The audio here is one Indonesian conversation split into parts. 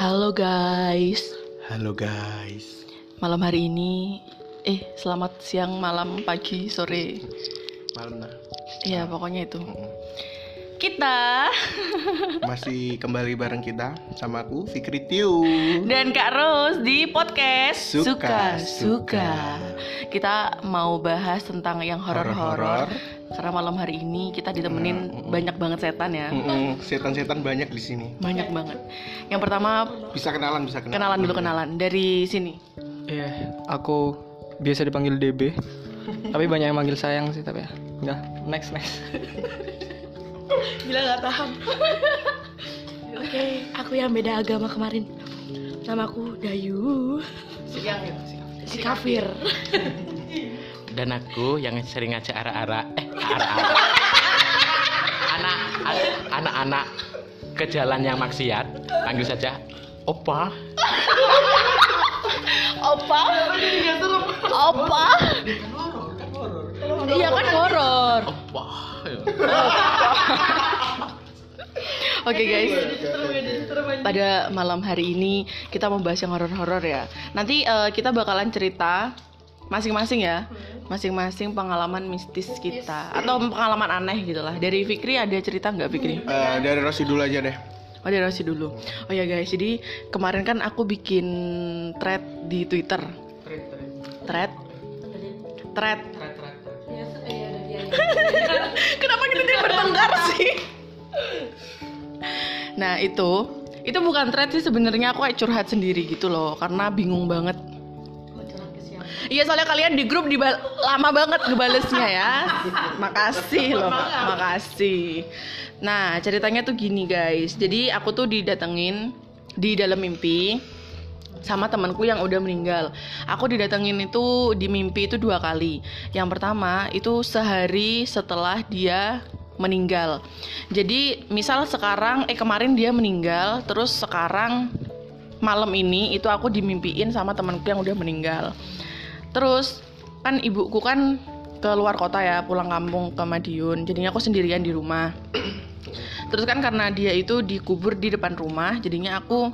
Halo guys, Halo guys. malam hari ini, eh selamat siang, malam, pagi, sore, Malam nah. ya pokoknya itu. Mm-mm. Kita Masih kembali bareng kita sama aku Fikri Tiu. dan Kak Ros di podcast Suka, Suka. Kita mau bahas tentang yang horor-horor. Karena malam hari ini kita ditemenin banyak banget setan ya, Mm-mm, Setan-setan banyak di sini. banyak banget. Yang pertama Bisa kenalan, bisa kenalan. kenalan dulu kenalan dari sini. Iya, aku biasa dipanggil DB. tapi banyak yang manggil sayang sih tapi ya. Enggak, next next. Gila gak tahan. Oke, aku yang beda agama kemarin. Namaku Dayu. Siang Si kafir. dan aku yang sering ngajak arah-arah eh arah-arah anak anak-anak ke jalan yang maksiat panggil saja opa Opa? Opa? Iya kan horor. opa Oke guys. Pada malam hari ini kita membahas yang horor-horor ya. Nanti eh, kita bakalan cerita masing-masing ya. Masing-masing pengalaman mistis kita atau pengalaman aneh gitu lah. Dari Fikri ada cerita nggak Fikri? Eh, dari Rosi dulu aja deh. Oh dari Rosi dulu. Oh ya guys, jadi kemarin kan aku bikin thread di Twitter. Thread? Thread. Kenapa kita tidak bertengkar sih? Nah itu, itu bukan thread sih sebenarnya aku kayak curhat sendiri gitu loh, karena bingung banget. Iya soalnya kalian di grup dibal lama banget ngebalesnya ya. Makasih loh, makasih. Nah ceritanya tuh gini guys, jadi aku tuh didatengin di dalam mimpi sama temanku yang udah meninggal. Aku didatengin itu di mimpi itu dua kali. Yang pertama itu sehari setelah dia meninggal. Jadi misal sekarang eh kemarin dia meninggal, terus sekarang malam ini itu aku dimimpiin sama temanku yang udah meninggal. Terus kan ibuku kan ke luar kota ya, pulang kampung ke Madiun. Jadinya aku sendirian di rumah. Terus kan karena dia itu dikubur di depan rumah, jadinya aku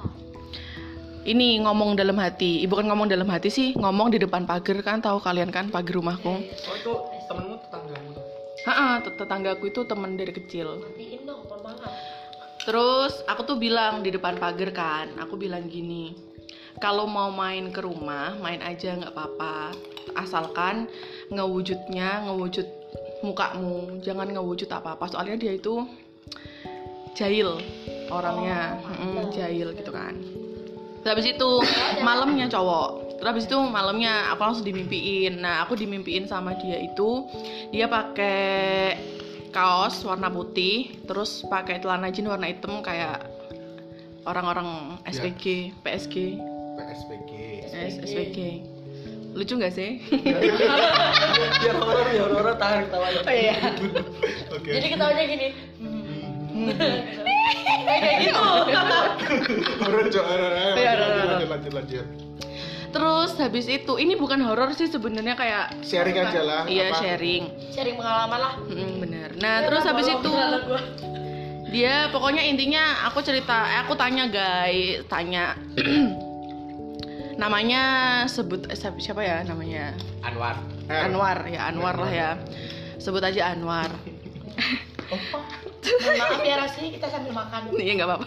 ini ngomong dalam hati. Ibu kan ngomong dalam hati sih, ngomong di depan pagar kan tahu kalian kan pagar rumahku. Oh itu temenmu tetanggamu tuh. Heeh, tet- tetanggaku itu teman dari kecil. Terus aku tuh bilang di depan pagar kan, aku bilang gini, kalau mau main ke rumah, main aja nggak apa-apa, asalkan ngewujudnya ngewujud mukamu, jangan ngewujud apa-apa. Soalnya dia itu jahil orangnya, Mm-mm, jahil gitu kan. Terus habis itu malamnya cowok. Terus habis itu malamnya aku langsung dimimpiin. Nah, aku dimimpiin sama dia itu dia pakai kaos warna putih, terus pakai celana jeans warna hitam kayak orang-orang SPG, PSG, PSBG. SPG. Lucu nggak sih? Biar horor, horor tahan ketawanya. Oh iya. Oke. Jadi ketawanya gini. Horor, Iya, lanjut, lanjut, lanjut. Terus habis itu ini bukan horor sih sebenarnya kayak Sharing aja lah. Iya apa- sharing. Sharing pengalaman lah. Mm, bener. Nah terus habis itu dia pokoknya intinya aku cerita, eh, aku tanya guys, tanya namanya sebut eh, siapa- ya namanya Anwar. Anwar ya Anwar lah ya sebut aja Anwar Mohon maaf ya Rasi, kita sambil makan. Iya nggak apa-apa.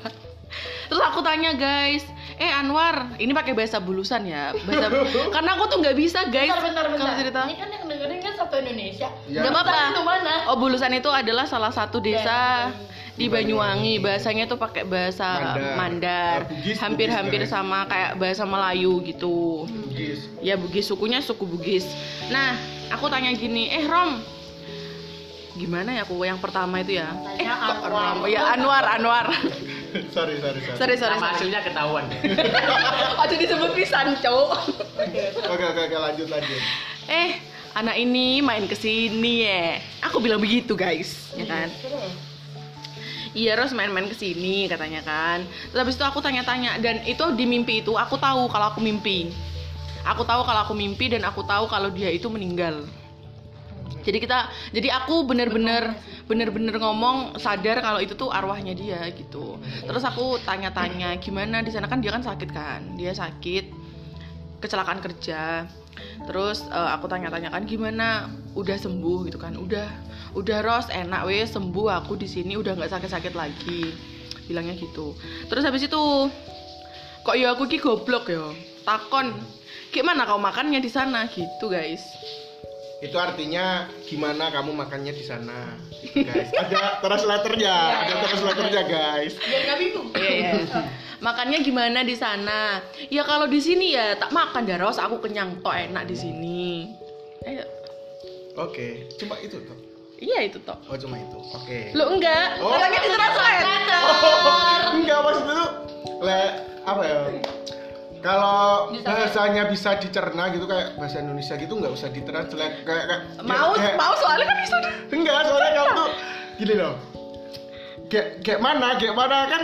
Terus aku tanya guys, eh Anwar, ini pakai bahasa bulusan ya, bahasa karena aku tuh nggak bisa guys Bentar, bentar, bentar. kalau cerita. Ini kan yang dengerin kan satu Indonesia. Iya. Nggak apa-apa. Itu mana? Oh bulusan itu adalah salah satu desa di Banyuwangi. Bahasanya tuh pakai bahasa Mandar. Mandar. Ah, Bugis, Hampir-hampir sama kayak bahasa Melayu gitu. Bugis. Ya Bugis sukunya suku Bugis. Nah, aku tanya gini, eh Rom, gimana ya aku yang pertama itu ya? Eh kok Rom? Ya Anwar, Anwar. sorry, sorry, sorry. sorry sorry. aslinya ketahuan Aduh disebut pisan cowok. Oke, oke, oke, lanjut, lanjut. Eh, anak ini main ke sini ya. Aku bilang begitu, guys, ya kan? Iya, Ros main-main ke sini katanya kan. Terus habis itu aku tanya-tanya dan itu di mimpi itu aku tahu kalau aku mimpi. Aku tahu kalau aku mimpi dan aku tahu kalau dia itu meninggal. jadi kita jadi aku bener-bener bener-bener ngomong sadar kalau itu tuh arwahnya dia gitu. Terus aku tanya-tanya gimana? Di sana kan dia kan sakit kan? Dia sakit kecelakaan kerja. Terus eh, aku tanya-tanya kan gimana? Udah sembuh? Gitu kan udah udah Ros enak wes sembuh aku di sini udah nggak sakit-sakit lagi bilangnya gitu terus habis itu kok ya aku ki goblok ya takon gimana kau makannya di sana gitu guys Itu artinya gimana kamu makannya di sana, guys. Ada translatornya, ada translatornya, guys. Biar nggak bingung. Iya, iya. Makannya gimana di sana? Ya kalau di sini ya tak makan dah Ros, aku kenyang tok enak di sini. Ayo. Oke, cuma itu toh. Iya itu tok. Oh, cuma itu. Oke. Lo enggak? Oh. Orangnya di translate. Enggak maksud itu le apa ya? Kalau bahasanya bisa dicerna gitu kayak bahasa Indonesia gitu nggak usah ditranslate kayak, kayak Mau kayak- mau soalnya kan bisa. Enggak, soalnya kamu tuh gini loh. Kayak kayak mana, kayak mana kan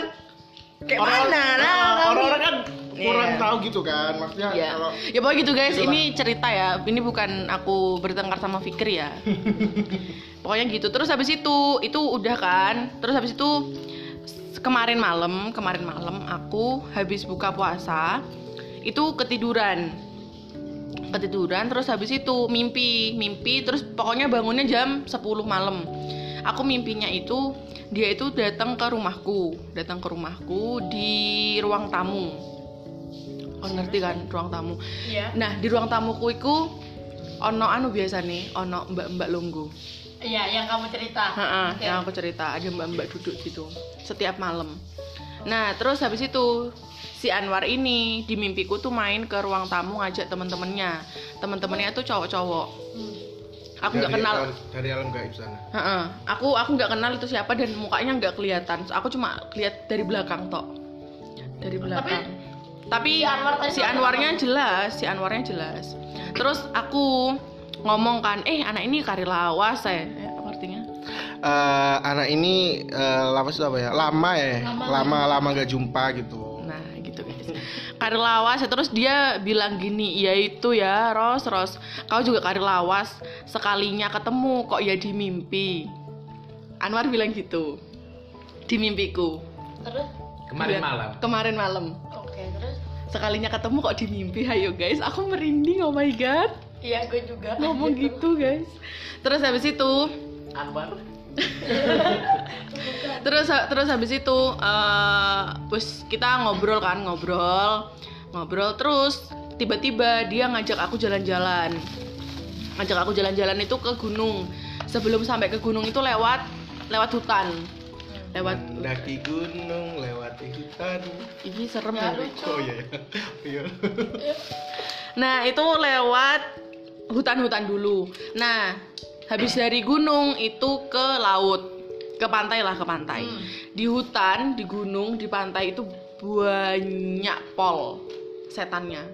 Kayak orang- mana? Nah, ah, orang-orang kan kurang Iya. tahu gitu kan. Maksudnya Ya. kalau ya pokoknya gitu guys, Gitu lah. ini cerita ya. Ini bukan aku bertengkar sama Fikri ya. pokoknya gitu. Terus habis itu, itu udah kan. Terus habis itu kemarin malam, kemarin malam aku habis buka puasa itu ketiduran. Ketiduran terus habis itu mimpi, mimpi terus pokoknya bangunnya jam 10 malam. Aku mimpinya itu dia itu datang ke rumahku, datang ke rumahku di ruang tamu. Ngerti kan ruang tamu. Iya. Nah, di ruang tamuku iku ono anu biasa nih, ono mbak-mbak lunggu. Iya, yang kamu cerita. Heeh, Oke. yang aku cerita, ada mbak-mbak duduk gitu setiap malam. Nah, terus habis itu si Anwar ini di mimpiku tuh main ke ruang tamu ngajak temen-temennya. Temen-temennya tuh cowok-cowok. Hmm. Aku nggak kenal. alam- dari alam gaib sana. Heeh, aku aku nggak kenal itu siapa dan mukanya nggak kelihatan. Aku cuma lihat dari belakang tok. Dari belakang. Tapi, si Anwar tadi si ngomong Anwarnya apa? jelas, si Anwarnya jelas. Terus aku ngomong kan, eh anak ini kari lawas ya, Eh, apa artinya? Eh, anak ini eh, lama itu apa ya? Lama ya, Lama. lama lama nggak jumpa gitu. Nah gitu guys. Kari lawas, ya, terus dia bilang gini, ya itu ya Ros, Ros, kau juga kari lawas, sekalinya ketemu kok ya di mimpi. Anwar bilang gitu, di mimpiku. Terus? Kemarin Bilang, malam. Kemarin malam. Sekalinya ketemu kok di mimpi, ayo guys, aku merinding, oh my god, Iya, gue juga. ngomong gitu. guys. Terus habis itu, Anwar. terus terus habis itu eh terus kita ngobrol kan ngobrol. Ngobrol terus tiba-tiba dia ngajak aku jalan-jalan. Ngajak aku jalan-jalan itu ke gunung. Sebelum sampai ke gunung itu lewat lewat hutan lewat Mendaki gunung, lewati hutan. ini serem Ya, ya lucu. Oh iya. Iya. nah itu lewat hutan-hutan dulu nah habis dari gunung itu ke laut ke pantai lah ke pantai Hmm. di hutan di gunung di pantai itu banyak pol setannya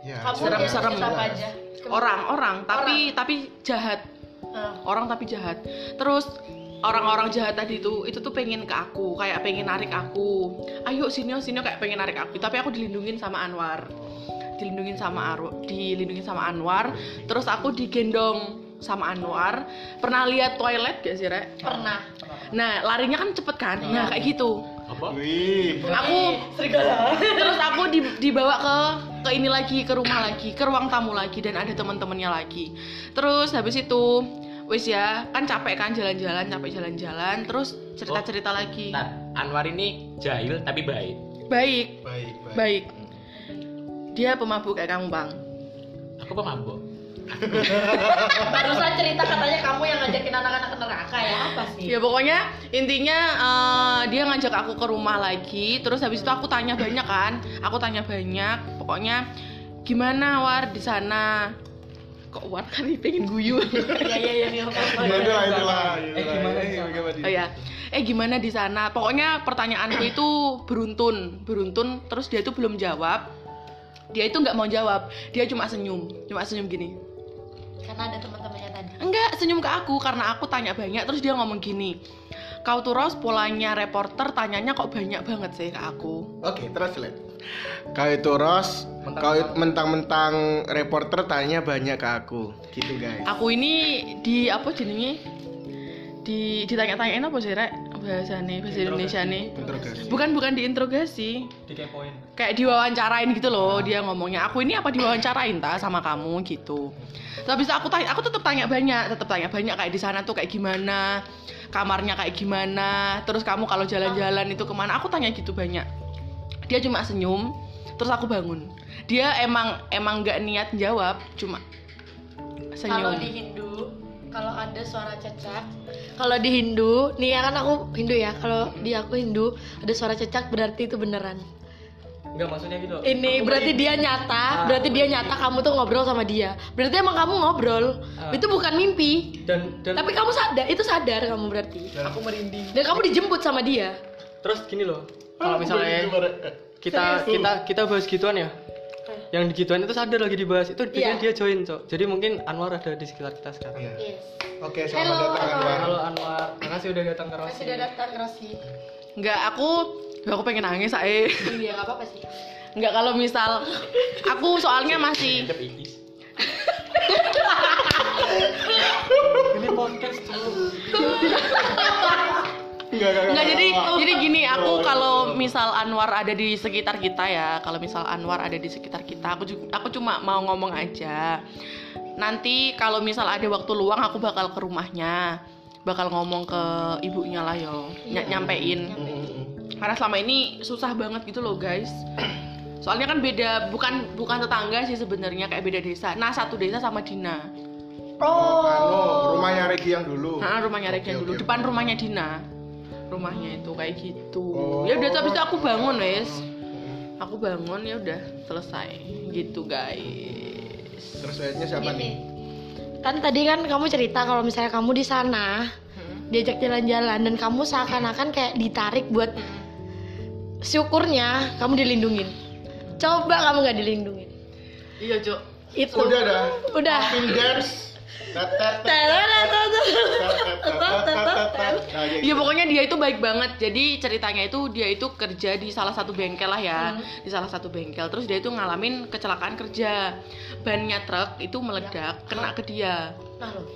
Ya, Kamu Serem, lihat serem. siapa aja? orang-orang tapi tapi jahat Nah, orang tapi jahat terus orang-orang jahat tadi itu itu tuh pengen ke aku kayak pengen narik aku. Ayo sini sini kayak pengen narik aku. Tapi aku dilindungin sama Anwar. Dilindungin sama Aru dilindungin sama Anwar. Terus aku digendong sama Anwar. Pernah lihat toilet gak sih Rek? pernah. nah larinya kan cepet kan? Nah kayak gitu. Apa? Wih. aku terus aku di- dibawa ke ke ini lagi ke rumah lagi ke ruang tamu lagi dan ada teman-temannya lagi. Terus habis itu wis ya kan capek kan jalan-jalan capek jalan-jalan. Terus cerita-cerita lagi. Ntar, Anwar ini jahil tapi baik. baik. Baik, baik. baik. Dia pemabuk kayak kamu bang. Aku pemabuk. Barusan cerita katanya kamu yang ngajakin anak-anak ke neraka ya apa sih? ya pokoknya intinya eh, dia ngajak aku ke rumah lagi. Terus habis itu aku tanya banyak kan. Aku tanya banyak. Pokoknya gimana war di sana kok war kan pengen guyu Iya iya iya. iya. Gimana lah itulah. Eh, gimana Eh, Oh ya, eh gimana di sana? Pokoknya pertanyaanku itu beruntun, beruntun. Terus dia itu belum jawab. Dia itu nggak mau jawab. Dia cuma senyum, cuma senyum gini. Karena ada teman-temannya tadi. Enggak, senyum ke aku karena aku tanya banyak. Terus dia ngomong gini. Kau tuh Ros polanya reporter tanyanya kok banyak banget sih ke aku. Oke, translate. Kau itu Ros, kau itu mentang-mentang reporter tanya banyak ke aku, gitu guys. Aku ini di apa jenenge? Di ditanya-tanyain apa sih, Rek? Bahasane bahasa Indonesia nih. Interogasi. Bukan bukan diinterogasi. Dikepoin. Kayak diwawancarain gitu loh dia ngomongnya. Aku ini apa diwawancarain ta sama kamu gitu. Habis itu aku tanya, aku tetap tanya banyak, tetap tanya banyak kayak di sana tuh kayak gimana, kamarnya kayak gimana, terus kamu kalau jalan-jalan itu ke mana? Aku tanya gitu banyak. Dia cuma senyum, terus aku bangun. Dia emang emang nggak niat jawab, cuma senyum. Kalau di Hindu, kalau ada suara cecak, kalau di Hindu, nih ya kan aku Hindu ya. Kalau di aku Hindu ada suara cecak berarti itu beneran. Enggak maksudnya gitu. Ini berarti dia nyata, berarti dia nyata kamu tuh ngobrol sama dia. Berarti emang kamu ngobrol. Ah. Itu bukan mimpi. Dan dan Tapi kamu sadar, itu sadar kamu berarti. aku merinding. Dan kamu dijemput sama dia. Terus gini loh. Kalau misalnya kita kita kita bahas gituan ya. Yang di gituan itu sadar lagi dibahas itu bikin Iya. dia join, Cok. Jadi mungkin Anwar ada di sekitar kita sekarang. Iya. Yes. Oke, selamat Halo, datang Anwar. Anwar. Halo Anwar, makasih udah datang ke Rosi. Udah datang Rossi. Enggak, aku aku pengen nangis ae. Iya, nggak apa-apa sih. Enggak kalau misal aku soalnya masih Ini podcast Cok. Enggak, enggak, Enggak jadi jadi gini aku kalau misal Anwar ada di sekitar kita ya kalau misal Anwar ada di sekitar kita aku aku cuma mau ngomong aja. Nanti kalau misal ada waktu luang aku bakal ke rumahnya bakal ngomong ke ibunya lah yo. Ny- nyampein. Karena selama ini susah banget gitu loh guys. Soalnya kan beda bukan bukan tetangga sih sebenarnya kayak beda desa. Nah satu desa sama Dina. Oh, anu, rumahnya Regi yang dulu. Nah, rumahnya Regen Oke, dulu, depan rumahnya Dina. Rumahnya itu kayak gitu. Oh. Ya udah habis itu aku bangun, wes. Aku bangun ya udah selesai. Gitu, guys. Terus akhirnya siapa nih? Kan tadi kan kamu cerita kalau misalnya kamu di sana Hmm. diajak jalan-jalan dan kamu seakan-akan kayak ditarik buat syukurnya kamu dilindungin. Coba kamu nggak dilindungin. Iya, Cok. Itu. Udah dah. Udah. Nah, Ya gitu. pokoknya dia itu baik banget. Jadi ceritanya itu dia itu kerja di salah satu bengkel lah ya, di salah satu bengkel. Terus dia itu ngalamin kecelakaan kerja. Bannya truk itu meledak, kena ke dia. Nah, loh.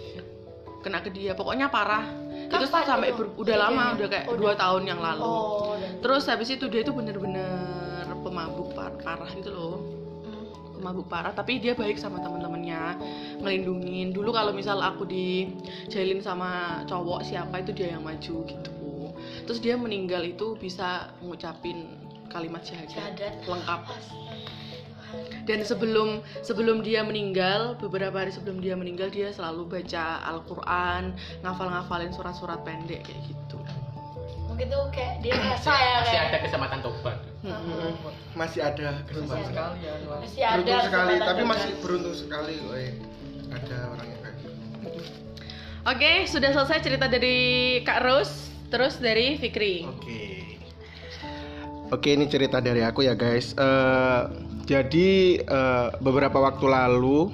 Kena ke dia. Pokoknya parah. itu Kapan sampai itu? ber- udah lama, udah kayak Oh, dua tahun yang lalu. Oh, Terus habis itu dia itu bener-bener pemabuk par- parah gitu loh. Pemabuk parah, tapi dia baik sama teman-temannya, ngelindungin. Dulu kalau misal aku dijailin sama cowok siapa itu dia yang maju gitu. Terus dia meninggal itu bisa ngucapin kalimat syahadat, lengkap. Dan sebelum sebelum dia meninggal, beberapa hari sebelum dia meninggal dia selalu baca Al-Qur'an, ngafal-ngafalin surat-surat pendek kayak gitu. mungkin tuh kayak dia rasa ya Masih kayak ada kesempatan tobat. Mm-mm. Masih ada kesempatan. Sekali ya Anwar. masih ada Beruntung sekali, tapi masih beruntung sekali, woy. Ada orang yang kayak gitu. Oke, sudah selesai cerita dari Kak Rose, terus dari Fikri. Oke. Oke, ini cerita dari aku ya, guys. Eh, jadi eh, beberapa waktu lalu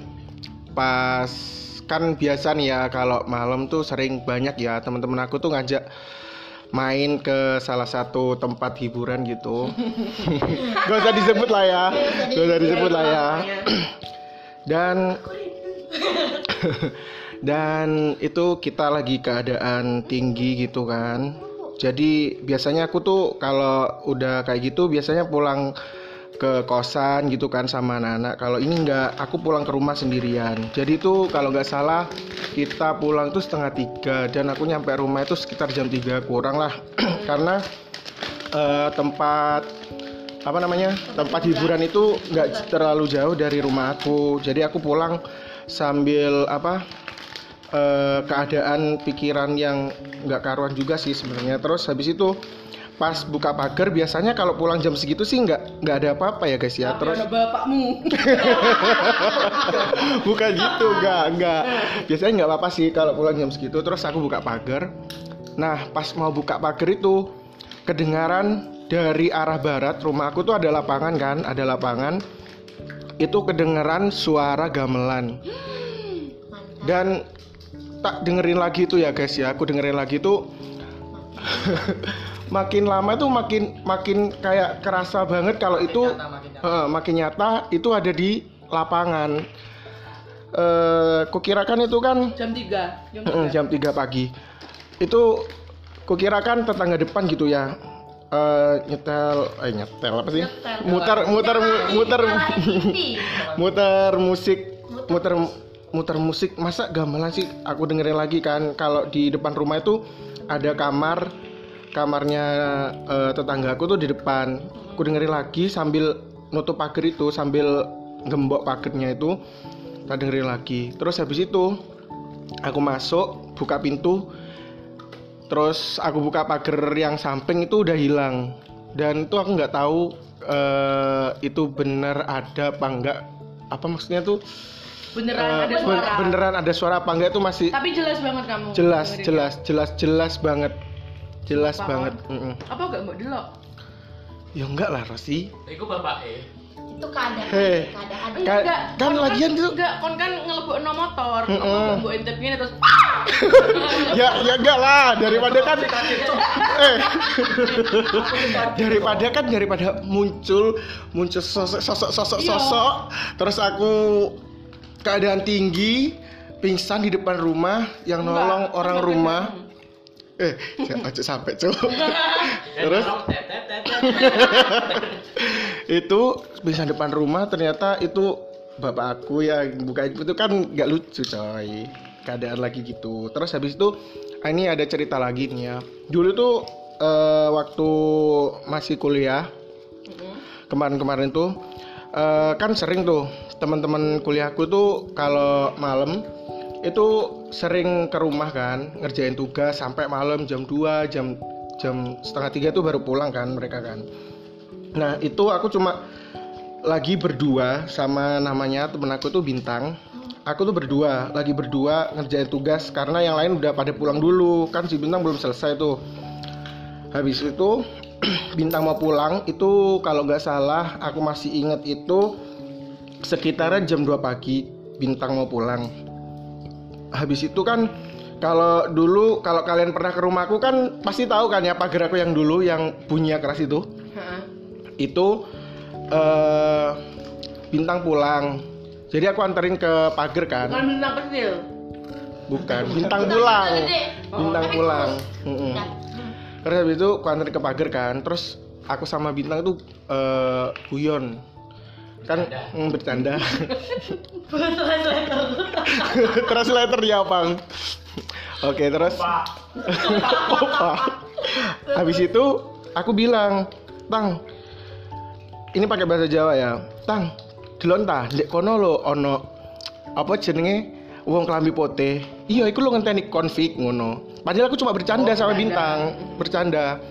pas kan biasa nih ya kalau malam tuh sering banyak ya teman-teman aku tuh ngajak main ke salah satu tempat hiburan gitu. Gak usah disebut lah ya. Gak usah disebut lah ya. Dan dan itu kita lagi keadaan tinggi gitu kan jadi biasanya aku tuh kalau udah kayak gitu biasanya pulang ke kosan gitu kan sama anak-anak. Kalau ini enggak aku pulang ke rumah sendirian. Jadi tuh kalau nggak salah kita pulang tuh setengah tiga dan aku nyampe rumah itu sekitar jam 3 kurang lah. Karena eh, tempat apa namanya tempat hiburan itu nggak terlalu jauh dari rumah aku. Jadi aku pulang sambil apa eh, keadaan pikiran yang nggak karuan juga sih sebenarnya. Terus habis itu pas buka pagar biasanya kalau pulang jam segitu sih nggak nggak ada apa-apa ya guys ya. Terus bapakmu. bukan gitu nggak nggak. Biasanya nggak apa-apa sih kalau pulang jam segitu. Terus aku buka pagar. Nah pas mau buka pagar itu kedengaran dari arah barat rumah aku tuh ada lapangan kan ada lapangan. Itu kedengeran suara gamelan. Dan tak dengerin lagi tuh ya guys ya. Aku dengerin lagi tuh makin lama itu makin makin kayak kerasa banget kalau itu nyata, makin nyata. eh, makin nyata itu ada di lapangan. Eh, kukirakan itu kan Jam 3. Jam Mm, jam 3 pagi. Itu kukirakan tetangga depan gitu ya. Eh, nyetel eh nyetel apa sih? Muter muter mu- muter muter musik muter muter musik masa gamelan sih aku dengerin lagi kan kalau di depan rumah itu ada kamar kamarnya eh, tetanggaku tuh di depan. Aku dengerin lagi sambil nutup pagar itu sambil gembok pagernya itu. Tak dengerin lagi. Terus habis itu aku masuk buka pintu. Terus aku buka pagar yang samping itu udah hilang. Dan itu aku nggak tahu eh, itu bener ada apa enggak apa maksudnya tuh? Beneran eh, ada suara. beneran ada suara apa enggak itu masih Tapi jelas banget kamu. jelas jelas jelas jelas banget jelas Sumpah, banget Mm-mm. Apa enggak mbak delok? ya enggak lah Rosi Iku bapak eh. itu keadaan Hei. keadaan Ka- kan kon lagian tuh- Enggak, kon kan ngelebokno motor. Mm-mm. Apa mbok intip gini terus ya ya enggak lah daripada kan eh daripada kan daripada muncul muncul sosok sosok sosok Iya. sosok terus aku keadaan tinggi pingsan di depan rumah yang Enggak, nolong kan orang rumah. Eh aja sampai cuy terus? Itu pingsan depan rumah ternyata itu bapak aku yang buka itu kan nggak lucu coy. Keadaan lagi gitu. Terus habis itu ah, ini ada cerita lagi nih ya. Dulu tuh eh, waktu masih kuliah kemarin-kemarin tuh eh, kan sering tuh teman-teman kuliahku tuh kalau malam itu sering ke rumah kan ngerjain tugas sampai malam jam 2 jam jam setengah tiga tuh baru pulang kan mereka kan. Nah itu aku cuma lagi berdua sama namanya temen aku tuh bintang. Aku tuh berdua lagi berdua ngerjain tugas karena yang lain udah pada pulang dulu. Kan si bintang belum selesai tuh. Habis itu bintang mau pulang itu kalau nggak salah aku masih inget itu sekitaran jam 2 pagi bintang mau pulang habis itu kan kalau dulu kalau kalian pernah ke rumahku kan pasti tahu kan ya pagar aku yang dulu yang bunyinya keras itu? Heeh. itu eh bintang pulang. Jadi aku anterin ke pagar kan? Bukan bintang kecil. bukan bintang pulang. bintang Oh, pulang. Udah. terus habis itu aku anterin ke pagar kan? Terus aku sama bintang itu eh guyon kan mm, bercanda. Translator. Dia bang oke terus? Opa. Habis itu aku bilang tang ini pakai bahasa Jawa ya. Tang delon ta ndek kono lo ono apa jenenge? Wong kelambi pote. Iya iku lo ngenteni konflik ngono. Padahal aku cuma bercanda sama bintang bercanda.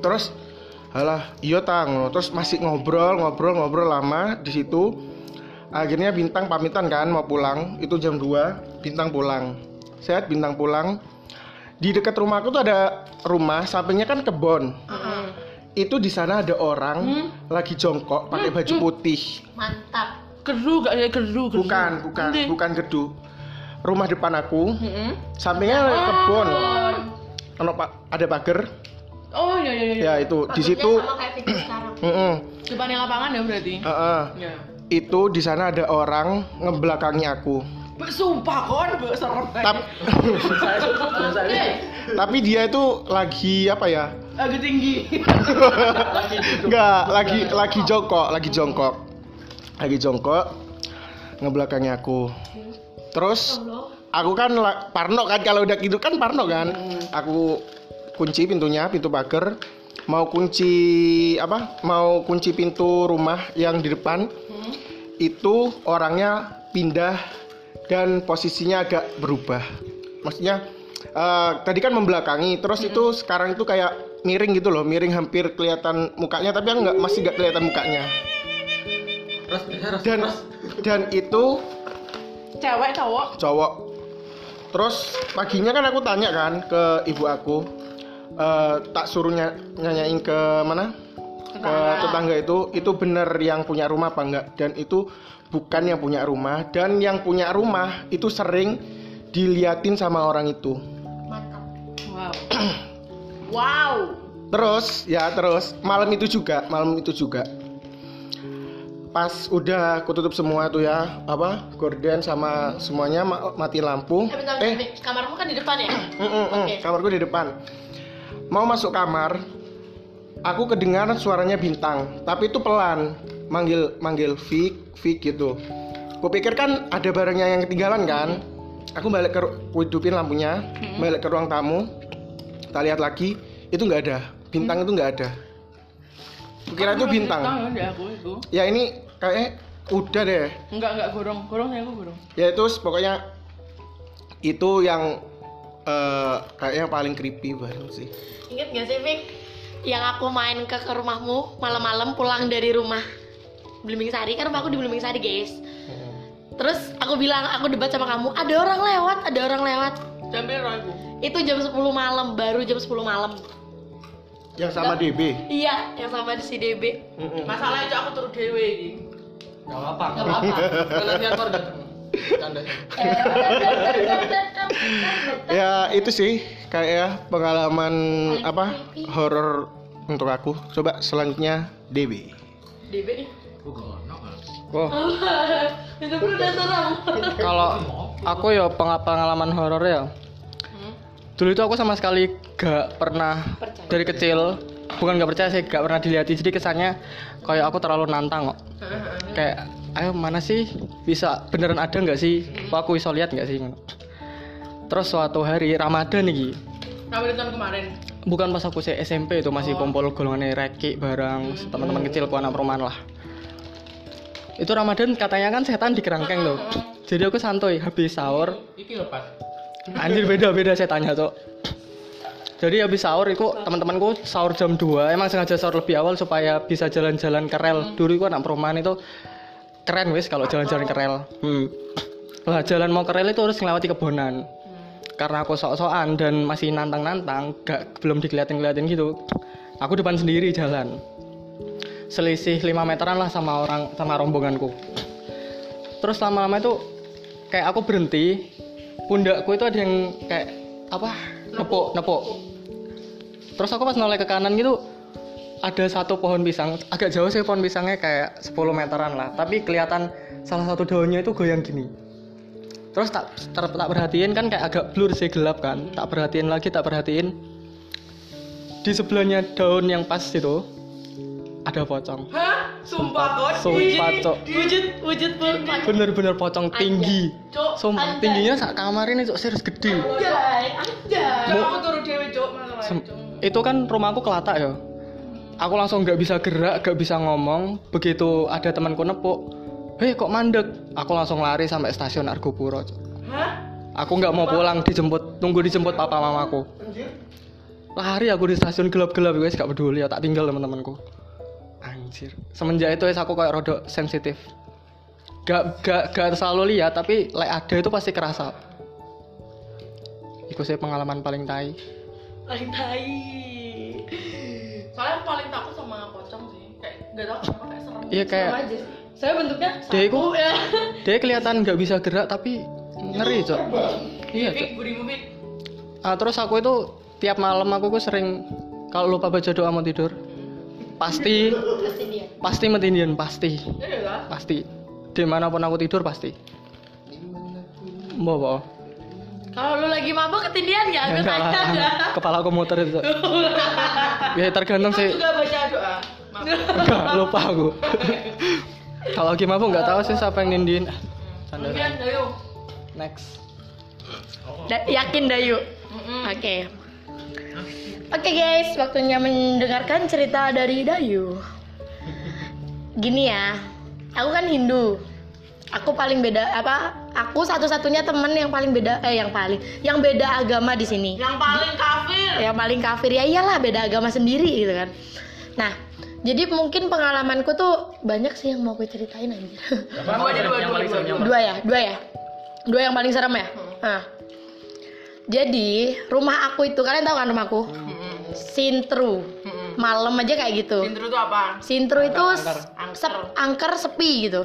Terus halah iya tang terus masih ngobrol ngobrol ngobrol lama di situ. Akhirnya bintang pamitan kan mau pulang itu jam 2 bintang pulang. Sehat bintang pulang. Di dekat rumahku tuh ada rumah sampingnya kan kebon. Itu di sana ada orang lagi jongkok pakai baju putih. Mantap. Keru gak ya? Keru. bukan bukan Endi? bukan gedu. Rumah depan aku. Mm-mm. sampingnya kebon. Ono pak ada pagar Oh iya iya iya. ya itu di situ sama kayak video sekarang Mm-mm. Depannya lapangan ya berarti. Heeh. Ya. itu di sana ada orang ngebelakangi aku Sumpah kon, mbak serem. Tap- tapi dia itu lagi apa ya Agak tinggi. Enggak, lagi lagi jongkok, lagi jongkok. Lagi jongkok ngebelakangi aku. Terus aku kan parno kan kalau udah gitu kan parno kan. Aku kunci pintunya, pintu pagar. Mau kunci apa? Mau kunci pintu rumah yang di depan. Itu orangnya pindah dan posisinya agak berubah. Maksudnya eh, tadi kan membelakangi, terus itu sekarang itu kayak miring gitu loh, miring hampir kelihatan mukanya, tapi yang nggak masih nggak kelihatan mukanya. Dan dan itu Cewek cowok. cowok. Terus paginya kan aku tanya kan ke ibu aku, eh, tak suruh nya- nyanyain ke mana? Ke Tetangga. tetangga itu, itu bener yang punya rumah apa enggak? Dan itu bukan yang punya rumah, dan yang punya rumah itu sering diliatin sama orang itu. mantap Wow. wow. Terus ya terus malam itu juga malam itu juga pas udah aku tutup semua tuh ya apa gorden sama semuanya ma- mati lampu Eh, bentar, eh kamarmu kan di depan ya? mm, mm, Oke. kamarku di depan mau masuk kamar aku kedengaran suaranya bintang tapi itu pelan. Manggil manggil Vic Vic gitu. Kupikir kan ada barangnya yang ketinggalan kan? Aku balik ke hidupin lampunya balik ke ruang tamu. Kita lihat lagi itu nggak ada. Bintang itu nggak ada. Kukira itu bintang. Bintang ya aku itu. ya ini kayak udah deh. Enggak enggak gorong, gorong ya aku gorong. ya itu pokoknya itu yang eh, kayaknya paling creepy banget sih Ingat gak sih, Vic? Yang aku main ke, ke rumahmu malam-malam pulang dari rumah Belimbing Sari, kan rumahku di Belimbing Sari, guys. Terus aku bilang, aku debat sama kamu, ada orang lewat, ada orang lewat. Jam berapa aku? Itu jam 10 malam, baru jam 10 malam. yang sama DB Iya, yang sama si DB. Masalahnya Cok, aku turu dewe iki. Gak apa-apa. Gak apa-apa. Ya itu sih kayak ya pengalaman apa horor untuk aku. Coba selanjutnya DB DB oh Itu. Kalau aku ya peng- pengalaman horor ya. Dulu itu aku sama sekali gak pernah Percaya. dari kecil. Bukan gak percaya sih gak pernah dilihat jadi kesannya kayak aku terlalu nantang kok. Kayak ayo mana sih bisa beneran ada nggak sih? Kok aku bisa lihat nggak sih? Terus suatu hari Ramadan nih Kamu tahun kemarin. bukan pas aku sih SMP itu masih kumpul golongannya reki bareng teman-teman kecil anak perumahan lah. Itu Ramadan katanya kan setan di kerangkeng tuh jadi aku santuy habis sahur. Iki lepas. anjir beda beda setannya tuh jadi habis sahur itu teman-temanku sahur jam 2 emang sengaja sahur lebih awal supaya bisa jalan-jalan ke rel. Dulu itu anak perumahan itu keren wis kalau jalan-jalan ke rel hmm. lah jalan mau ke rel itu harus melewati kebonan. Karena aku sok-sokan dan masih nantang-nantang gak belum dikeliatin-keliatin gitu. Aku depan sendiri jalan. Selisih 5 meteran lah sama orang sama rombonganku. Terus lama-lama itu kayak aku berhenti pundakku itu ada yang kayak apa? Nepuk nepuk. Terus aku pas noleh ke kanan gitu ada satu pohon pisang agak jauh sih pohon pisangnya kayak 10 meteran lah tapi kelihatan salah satu daunnya itu goyang gini terus tak ter- tak perhatiin kan kayak agak blur sih gelap kan tak perhatiin lagi tak perhatiin di sebelahnya daun yang pas itu ada pocong Hah? Sumpah kok. sumpah cok Wujud, wujud pocong. bener-bener pocong tinggi Cok. sumpah Anjay. tingginya sak kamar ini cok serius gede Anjay, anjay. Aku turu dewe, Cok. itu kan rumahku kelatak ya aku langsung nggak bisa gerak nggak bisa ngomong. Begitu ada temanku nepuk hei kok mandek? Aku langsung lari sampai stasiun Argopuro Cok. Hah? aku nggak mau pulang dijemput tunggu dijemput papa mamaku. Lari aku di stasiun gelap-gelap guys gak peduli ya tak tinggal teman-temanku anjir. Semenjak itu wes aku kayak rodok sensitif. Gak gak gak selalu lihat tapi like ada itu pasti kerasa. Itu sih pengalaman paling tai. Paling tai. Soalnya aku paling takut sama pocong sih. Kayak enggak tahu kenapa kayak serem. iya kayak Sama aja. Saya bentuknya sapu ya. dia kelihatan nggak bisa gerak tapi ngeri cok iya cok. Ah, terus aku itu tiap malam aku tuh sering kalau lupa baca doa mau tidur pasti Pasti dia. pasti metindian pasti Iya pasti di mana pun aku tidur pasti mau bawa Kalau lu lagi mabuk ketindian? Aku enggak tanya dah. kepala aku muter itu ya tergantung Aku sih juga baca doa. Enggak lupa aku kalau lagi mabuk nggak tahu sih siapa yang nindiin Canda. Mungkin Dayu. next Da- yakin Dayu. Oke. Oke guys, waktunya mendengarkan cerita dari Dayu. Gini ya, aku kan Hindu. Aku paling beda apa? Aku satu-satunya temen yang paling beda eh yang paling yang beda agama di sini. Yang paling kafir. Yang paling kafir ya iyalah beda agama sendiri gitu kan. Nah, jadi mungkin pengalamanku tuh banyak sih yang mau gue ceritain anjir. Aja dua dua dua. dua ya dua ya dua yang paling serem ya nah jadi rumah aku itu kalian tahu kan rumahku sintru malam aja kayak gitu Sintru itu apa? sintru itu angker. sep- angker sepi gitu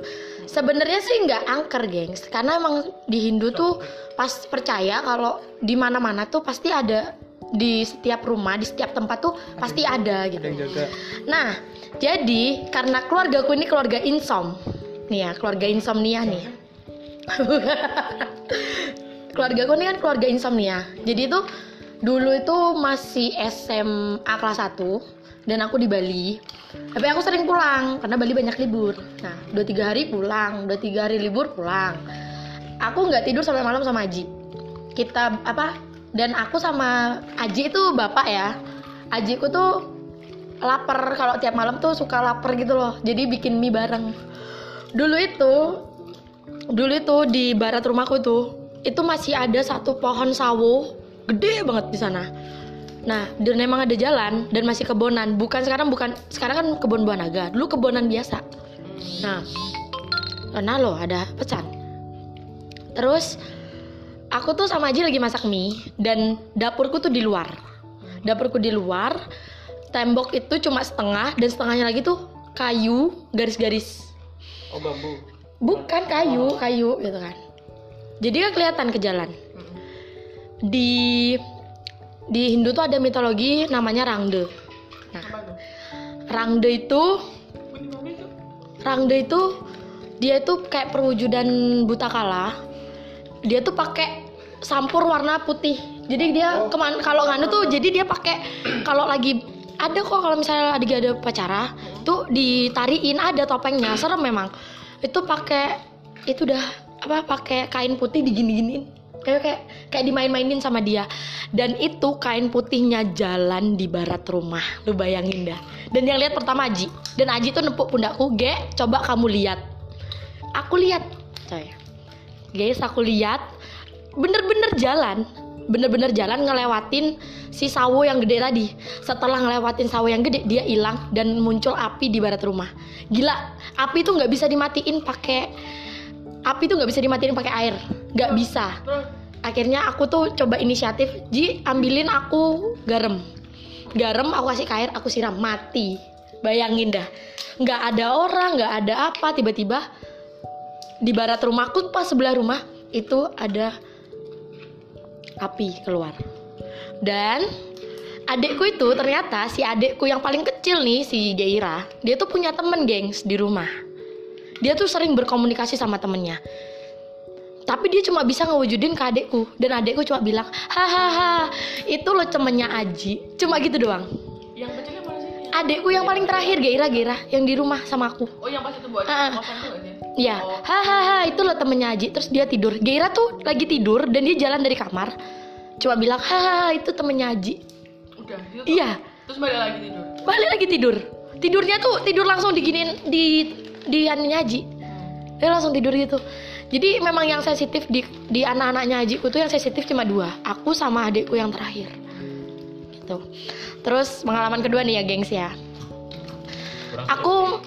sebenarnya sih nggak angker gengs karena emang di Hindu tuh pas percaya kalau di mana-mana tuh pasti ada di setiap rumah di setiap tempat tuh pasti ada gitu ada yang jaga Nah, jadi karena keluarga aku ini keluarga insom. Nih ya, keluarga insomnia nih. keluarga aku ini kan keluarga insomnia. Jadi itu dulu itu masih SMA kelas 1 dan aku di Bali. Tapi aku sering pulang karena Bali banyak libur. Nah, 2-3 hari pulang, 2-3 hari libur pulang. Aku nggak tidur sampai malam sama Aji. Kita apa? Dan aku sama Aji itu bapak ya. Ajiku tuh lapar kalau tiap malam tuh suka lapar gitu loh jadi bikin mie bareng dulu itu dulu itu di barat rumahku tuh itu masih ada satu pohon sawo gede banget di sana. Nah dan memang ada jalan dan masih kebonan. Bukan sekarang bukan sekarang kan kebun buah naga. Dulu kebonan biasa. Nah karena loh ada pecan terus aku tuh sama Aji lagi masak mie dan dapurku tuh di luar. Dapurku di luar tembok itu cuma setengah dan setengahnya lagi tuh kayu garis-garis. Oh bambu. Bukan kayu kayu gitu kan. Jadi kan kelihatan ke jalan di di Hindu tuh ada mitologi namanya Rangde. Nah Rangde itu Rangde itu dia itu kayak perwujudan buta kala. Dia tuh pakai sampur warna putih. Jadi dia keman kalau nganu tuh jadi dia pakai kalau lagi ada kok kalau misalnya lagi ada pacara tuh ditariin ada topengnya. Serem memang. Itu pakai itu udah apa pakai kain putih digini-giniin kayak kayak kayak dimain-mainin sama dia. Dan itu kain putihnya jalan di barat rumah. Lu bayangin dah. Dan yang lihat pertama Aji. Dan Aji tuh nepuk pundakku ge coba kamu lihat. Aku lihat coy. Guys aku lihat. Bener-bener jalan. Bener-bener jalan ngelewatin si sawo yang gede tadi. Setelah ngelewatin sawo yang gede dia hilang dan muncul api di barat rumah. Gila api itu nggak bisa dimatiin pakai api itu nggak bisa dimatiin pakai air. Nggak bisa. akhirnya aku tuh coba inisiatif Ji ambilin aku garam. Garam aku kasih ke air aku siram. Mati. Bayangin dah. Nggak ada orang nggak ada apa. Tiba-tiba di barat rumahku pas sebelah rumah itu ada api keluar. Dan adekku itu ternyata si adekku yang paling kecil nih si Jaira dia tuh punya temen gengs di rumah dia tuh sering berkomunikasi sama temennya. Tapi dia cuma bisa ngewujudin ke adekku. Dan adekku cuma bilang hahaha itu lo temennya Aji. Cuma gitu doang. Yang kecilnya mana sih? adekku yang paling terakhir Gaira Gaira yang di rumah sama aku. Oh yang pas itu buat kosan tuh? Ya, hahaha itu lo temennya Aji. Terus dia tidur. Gaira tuh lagi tidur dan dia jalan dari kamar. Cuma bilang hahaha itu temennya Aji. Udah. Iya, Terus balik lagi tidur. balik lagi tidur. Tidurnya tuh tidur langsung diginin di di anunya Aji Dia langsung tidur gitu. Jadi memang yang sensitif di di anak-anaknya Ajiku tuh yang sensitif cuma dua Aku sama adikku yang terakhir. Gitu. Terus pengalaman kedua nih ya gengs ya. Aku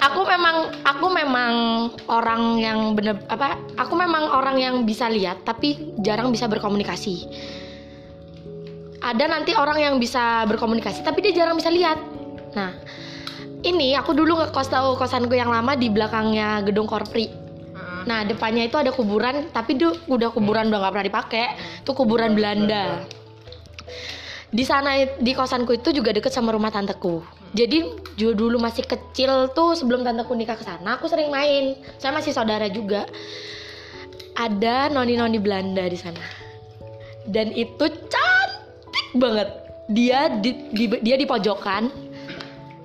aku memang aku memang orang yang bener apa aku memang orang yang bisa lihat tapi jarang bisa berkomunikasi. Ada nanti orang yang bisa berkomunikasi tapi dia jarang bisa lihat. Nah ini aku dulu ngekos tahu kosanku yang lama di belakangnya gedung korpri nah depannya itu ada kuburan tapi itu udah kuburan udah nggak pernah dipakai. Itu kuburan Belanda. Di sana di kosanku itu juga deket sama rumah tanteku. Jadi juga dulu masih kecil tuh sebelum tanteku nikah ke sana aku sering main. Saya masih saudara juga. Ada noni-noni Belanda di sana. Dan itu cantik banget. Dia di, di- dia di pojokan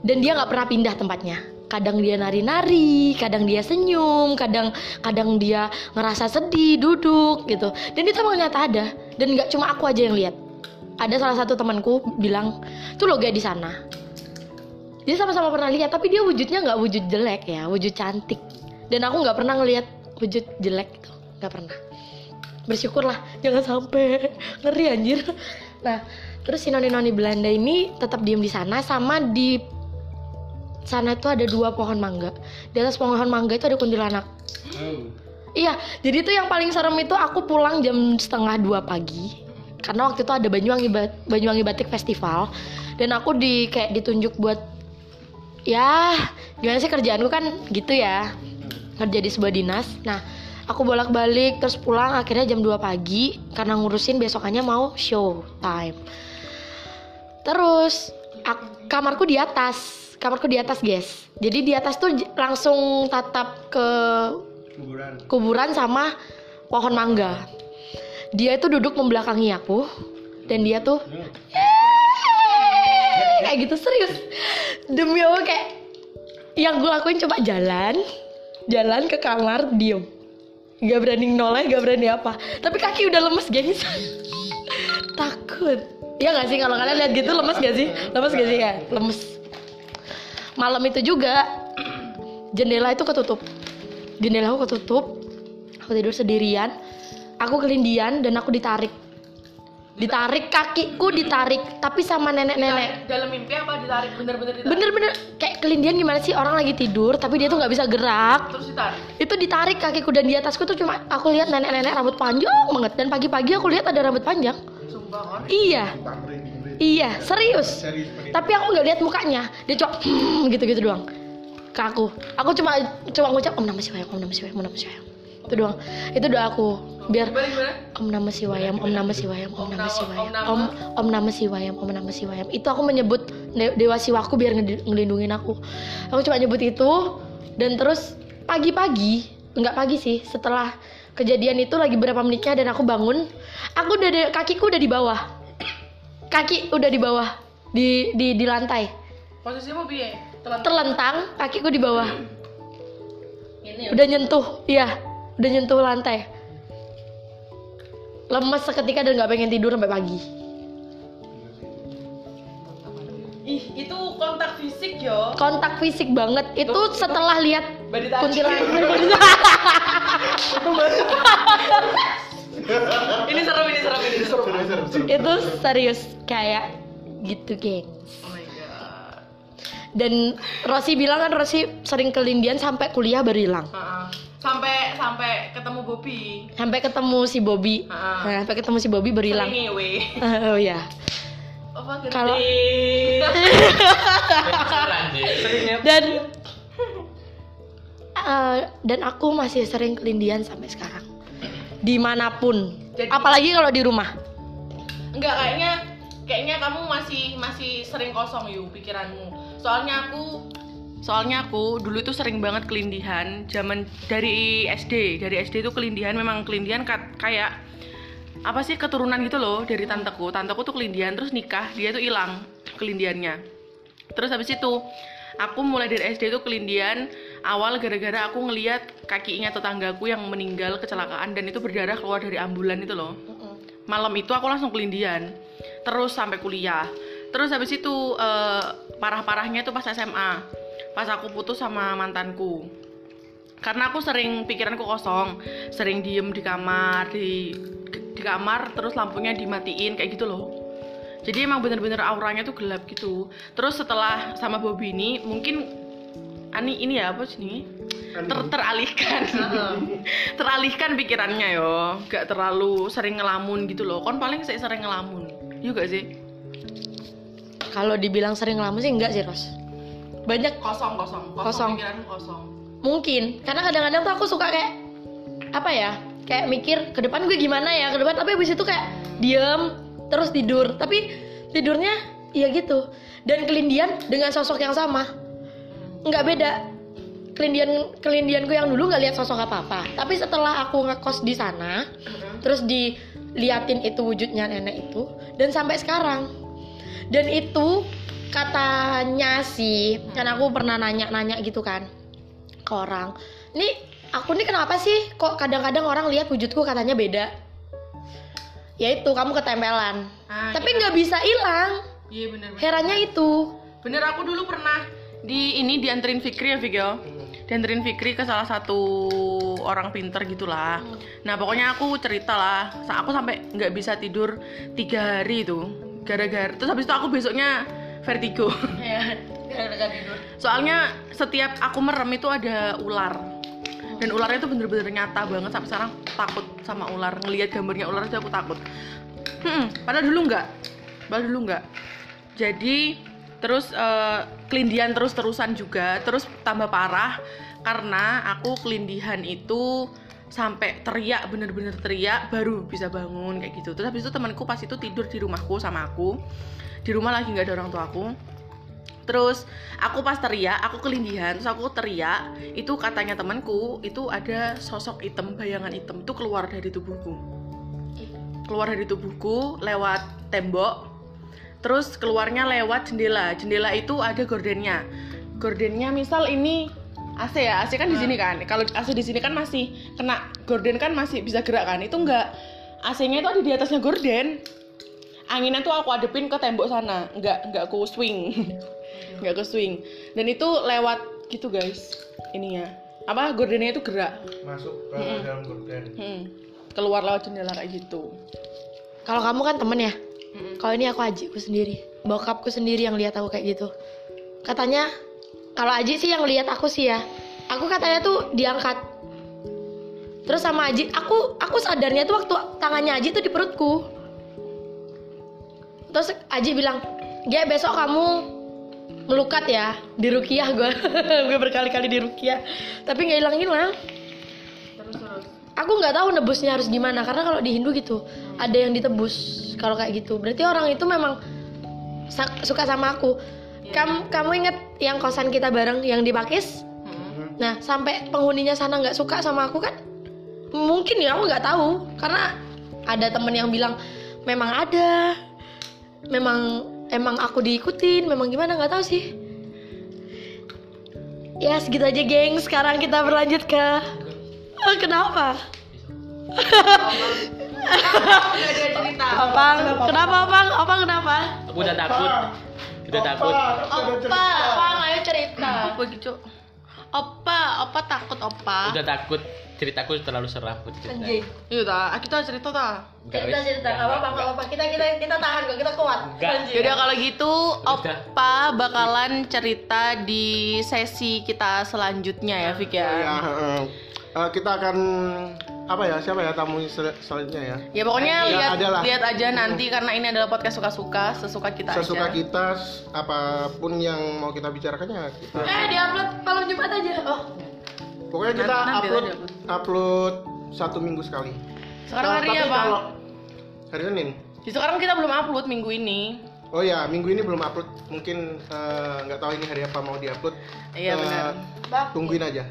dan dia nggak pernah pindah tempatnya. Kadang dia nari-nari kadang dia senyum kadang kadang dia ngerasa sedih duduk gitu. Dan itu emang nyata ada. Dan nggak cuma aku aja yang lihat. Ada salah satu temanku bilang tuh lo gak di sana. Dia sama-sama pernah lihat tapi dia wujudnya nggak wujud jelek ya wujud cantik. Dan aku nggak pernah ngelihat wujud jelek gitu nggak pernah. Bersyukurlah jangan sampai ngeri anjir. Nah terus si noni noni Belanda ini tetap diem di sana sama di sana itu ada dua pohon mangga. Di atas pohon mangga itu ada kuntilanak. Iya, jadi itu yang paling serem itu aku pulang jam setengah dua pagi karena waktu itu ada Banyuwangi Ba- Banyuwangi Batik Festival dan aku di kayak ditunjuk buat ya gimana sih kerjaanku? Kan gitu ya kerja di sebuah dinas. Nah aku bolak-balik terus pulang akhirnya jam 2 pagi karena ngurusin besokannya mau show time terus kamarku di atas kamarku di atas guys. Jadi di atas tuh langsung tatap ke kuburan. kuburan sama pohon mangga. Dia itu duduk membelakangi aku dan dia tuh kayak gitu serius. Demi Allah kayak yang gue lakuin coba jalan jalan ke kamar diem. Gak berani noleh gak berani apa. Tapi kaki udah lemes gengs. Takut. Ya gak sih kalau kalian lihat gitu lemes gak sih? Lemes gak sih ya lemes malam itu juga jendela itu ketutup. Jendela aku ketutup. Aku tidur sendirian. Aku kelindian dan aku ditarik. Ditarik kakiku ditarik. Tapi sama nenek-nenek. Dalam mimpi apa ditarik? Bener-bener ditarik? Bener-bener. Kayak kelindian gimana sih? Orang lagi tidur tapi dia tuh nggak bisa gerak. Terus ditarik? Itu ditarik kakiku dan di atasku tuh cuma aku lihat nenek-nenek rambut panjang banget. Dan pagi-pagi aku lihat ada rambut panjang. Sumpah iya iya serius. Tapi aku nggak lihat mukanya. Dia cuma "Hmm," gitu-gitu doang. Ke aku. Aku cuma cuma ngucap om nama siwayam om nama siwayam om nama siwayam itu doang. Itu doa aku. Biar Om Nama Siwayam, Om Nama Siwayam, Om Nama Nama- Siwayam, Om Nama- Om Nama Siwayam, Om Nama Siwayam. Itu aku menyebut de- Dewa Siwaku biar ngelindungin aku. Aku cuma nyebut itu. Dan terus pagi-pagi, enggak pagi sih, setelah kejadian itu lagi berapa menitnya dan aku bangun, aku udah kakiku udah di bawah. Kaki udah di bawah. Di di di lantai. posisimu piye? Telan Terlentang, kakiku di bawah. ini ya? Udah nyentuh, iya, udah nyentuh lantai. Lemes seketika dan nggak pengen tidur sampai pagi. ih itu kontak fisik yo. Kontak fisik banget. Itu setelah lihat kuntilanak ini serem ini serem ini serem itu serius kayak gitu geng oh my god. Dan Rosi bilang kan Rosi sering kelindian sampai kuliah baru hilang. Heeh. sampai sampai ketemu Bobby. Sampai ketemu si Bobby. Ah. Nah, sampai ketemu si Bobby baru hilang. Oh ya apa gede Kalau- dan eh, dan aku masih sering kelindian sampai sekarang di mana pun Jadi- apalagi kalau di rumah Enggak kayaknya kayaknya kamu masih masih sering kosong yuk pikiranmu. Soalnya aku soalnya aku dulu itu sering banget kelindihan zaman dari SD. Dari SD itu kelindihan memang kelindihan kayak apa sih keturunan gitu loh dari tanteku. Tanteku tuh kelindihan terus nikah, dia tuh hilang kelindiannya. Terus habis itu aku mulai dari SD itu kelindian awal gara-gara aku ngeliat kakinya tetanggaku yang meninggal kecelakaan dan itu berdarah keluar dari ambulan itu loh. Malam itu aku langsung kelindian. Terus sampai kuliah. Terus habis itu eh, parah-parahnya itu pas SMA pas aku putus sama mantanku. Karena aku sering pikiranku kosong. Sering diem di kamar di di kamar terus lampunya dimatiin kayak gitu loh. Jadi emang bener-bener auranya tuh gelap gitu. Terus setelah sama Bobby ini mungkin ani ini ya apa sih ini? Ter teralihkan. Teralihkan pikirannya yo. Gak terlalu sering ngelamun gitu loh. Kon paling saya sering ngelamun. Juga sih? Kalau dibilang sering lama sih enggak sih Ros. Banyak kosong kosong. Kosong, Kosong. pikiranmu kosong. Mungkin. Karena kadang-kadang tuh aku suka kayak apa ya kayak mikir ke depan gue gimana ya? Ke depan tapi habis itu kayak diem terus tidur. Tapi tidurnya ya gitu. Dan kelindian dengan sosok yang sama nggak beda. Kelindian kelindianku yang dulu nggak lihat sosok apa apa tapi setelah aku ngekos di sana terus diliatin itu wujudnya nenek itu dan sampai sekarang. Dan itu katanya sih kan aku pernah nanya-nanya gitu kan ke orang. Ini aku nih kenapa sih kok kadang-kadang orang lihat wujudku katanya beda? Ya itu kamu ketempelan. Ah, tapi nggak bisa hilang. Iya bener bener herannya itu. Bener aku dulu pernah di ini dianterin Fikri ya Fik ya? Dianterin Fikri ke salah satu orang pinter gitulah. Nah pokoknya aku cerita lah. Aku sampai nggak bisa tidur tiga hari itu gara-gara terus habis itu aku besoknya vertigo. Soalnya setiap aku merem itu ada ular. Dan ularnya itu bener-bener nyata banget. Sampai sekarang takut sama ular. Ngelihat gambarnya ular itu aku takut. Hmm, padahal dulu nggak. Padahal dulu nggak. Jadi terus eh, kelindihan terus-terusan juga. Terus tambah parah karena aku kelindihan itu sampai teriak bener-bener teriak baru bisa bangun kayak gitu. Terus habis itu temanku pas itu tidur di rumahku sama aku. Di rumah lagi nggak ada orang tua aku. Terus aku pas teriak aku kelindihan terus aku teriak itu katanya temanku itu ada sosok hitam bayangan hitam itu keluar dari tubuhku. Keluar dari tubuhku lewat tembok terus keluarnya lewat jendela. Jendela itu ada gordennya. Gordennya misal ini AC ya AC kan di sini kan. Kalau AC di sini kan masih kena gorden kan masih bisa gerak kan. Itu enggak. AC-nya itu ada di atasnya gorden. Anginnya tuh aku adepin ke tembok sana. Enggak enggak aku swing. Enggak ke swing. Dan itu lewat gitu guys ininya. Apa gordennya itu gerak. Masuk ke dalam gorden. Hmm. keluar lewat jendela kayak gitu. Kalau kamu kan temen ya. Kalau ini aku Ajiku sendiri. Bokapku sendiri yang lihat aku kayak gitu. Katanya kalau Aji sih yang lihat aku sih ya. Aku katanya tuh diangkat. Terus sama Aji, aku aku sadarnya tuh waktu tangannya Aji tuh di perutku. Terus Aji bilang, "Gia besok kamu melukat ya di Rukiah gue gue berkali-kali di Rukiah tapi nggak hilang-hilang aku nggak tahu nebusnya harus gimana karena kalau di Hindu gitu ada yang ditebus kalau kayak gitu. Berarti orang itu memang suka sama aku. Kamu kamu inget yang kosan kita bareng yang di Pakis? Nah sampai penghuninya sana nggak suka sama aku kan? Mungkin ya aku nggak tahu. Karena ada temen yang bilang memang ada. Memang emang aku diikutin. Memang gimana nggak tahu sih. Ya segitu aja geng. Sekarang kita berlanjut ke kenapa Opang, kenapa Opang? Opang kenapa? Aku udah takut. Udah takut. Opa, Opang ayo cerita. Apa gitu? Opa, opa takut opa. Udah takut. Ceritaku terlalu seram buat cerita. Iya ta, kita cerita ta. Enggak, Cerita cerita apa-apa apa-apa. Kita kita kita tahan kok kita kuat. Enggak. Yaudah kalau gitu. Opa bakalan cerita di sesi kita selanjutnya ya Fik ya. ya Eh, kita akan apa ya siapa ya tamu sel- selanjutnya ya Ya pokoknya Ya, lihat adalah. lihat aja nanti karena ini adalah podcast suka-suka, sesuka kita sesuka aja. kita apa pun yang mau kita bicarakan ya kita Eh diupload malam Jumat aja. Oh, pokoknya kita Nanti- nanti upload aja. upload satu minggu sekali Sekarang Nah, hari apa? kalau hari Senin Di sekarang kita belum upload minggu ini. oh ya minggu ini belum upload mungkin eh, nggak tahu ini hari apa mau diupload Iya, Eh, benar. tungguin aja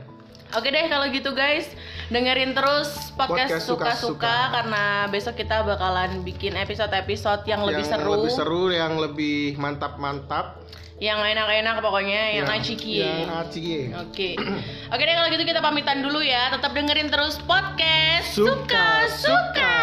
Oke deh kalau gitu guys, dengerin terus podcast suka-suka karena besok kita bakalan bikin episode-episode yang lebih yang seru, lebih seru yang lebih mantap mantap yang enak-enak pokoknya, yang aciki. yang aciki Oke. Oke deh kalau gitu kita pamitan dulu ya. Tetap dengerin terus podcast suka-suka.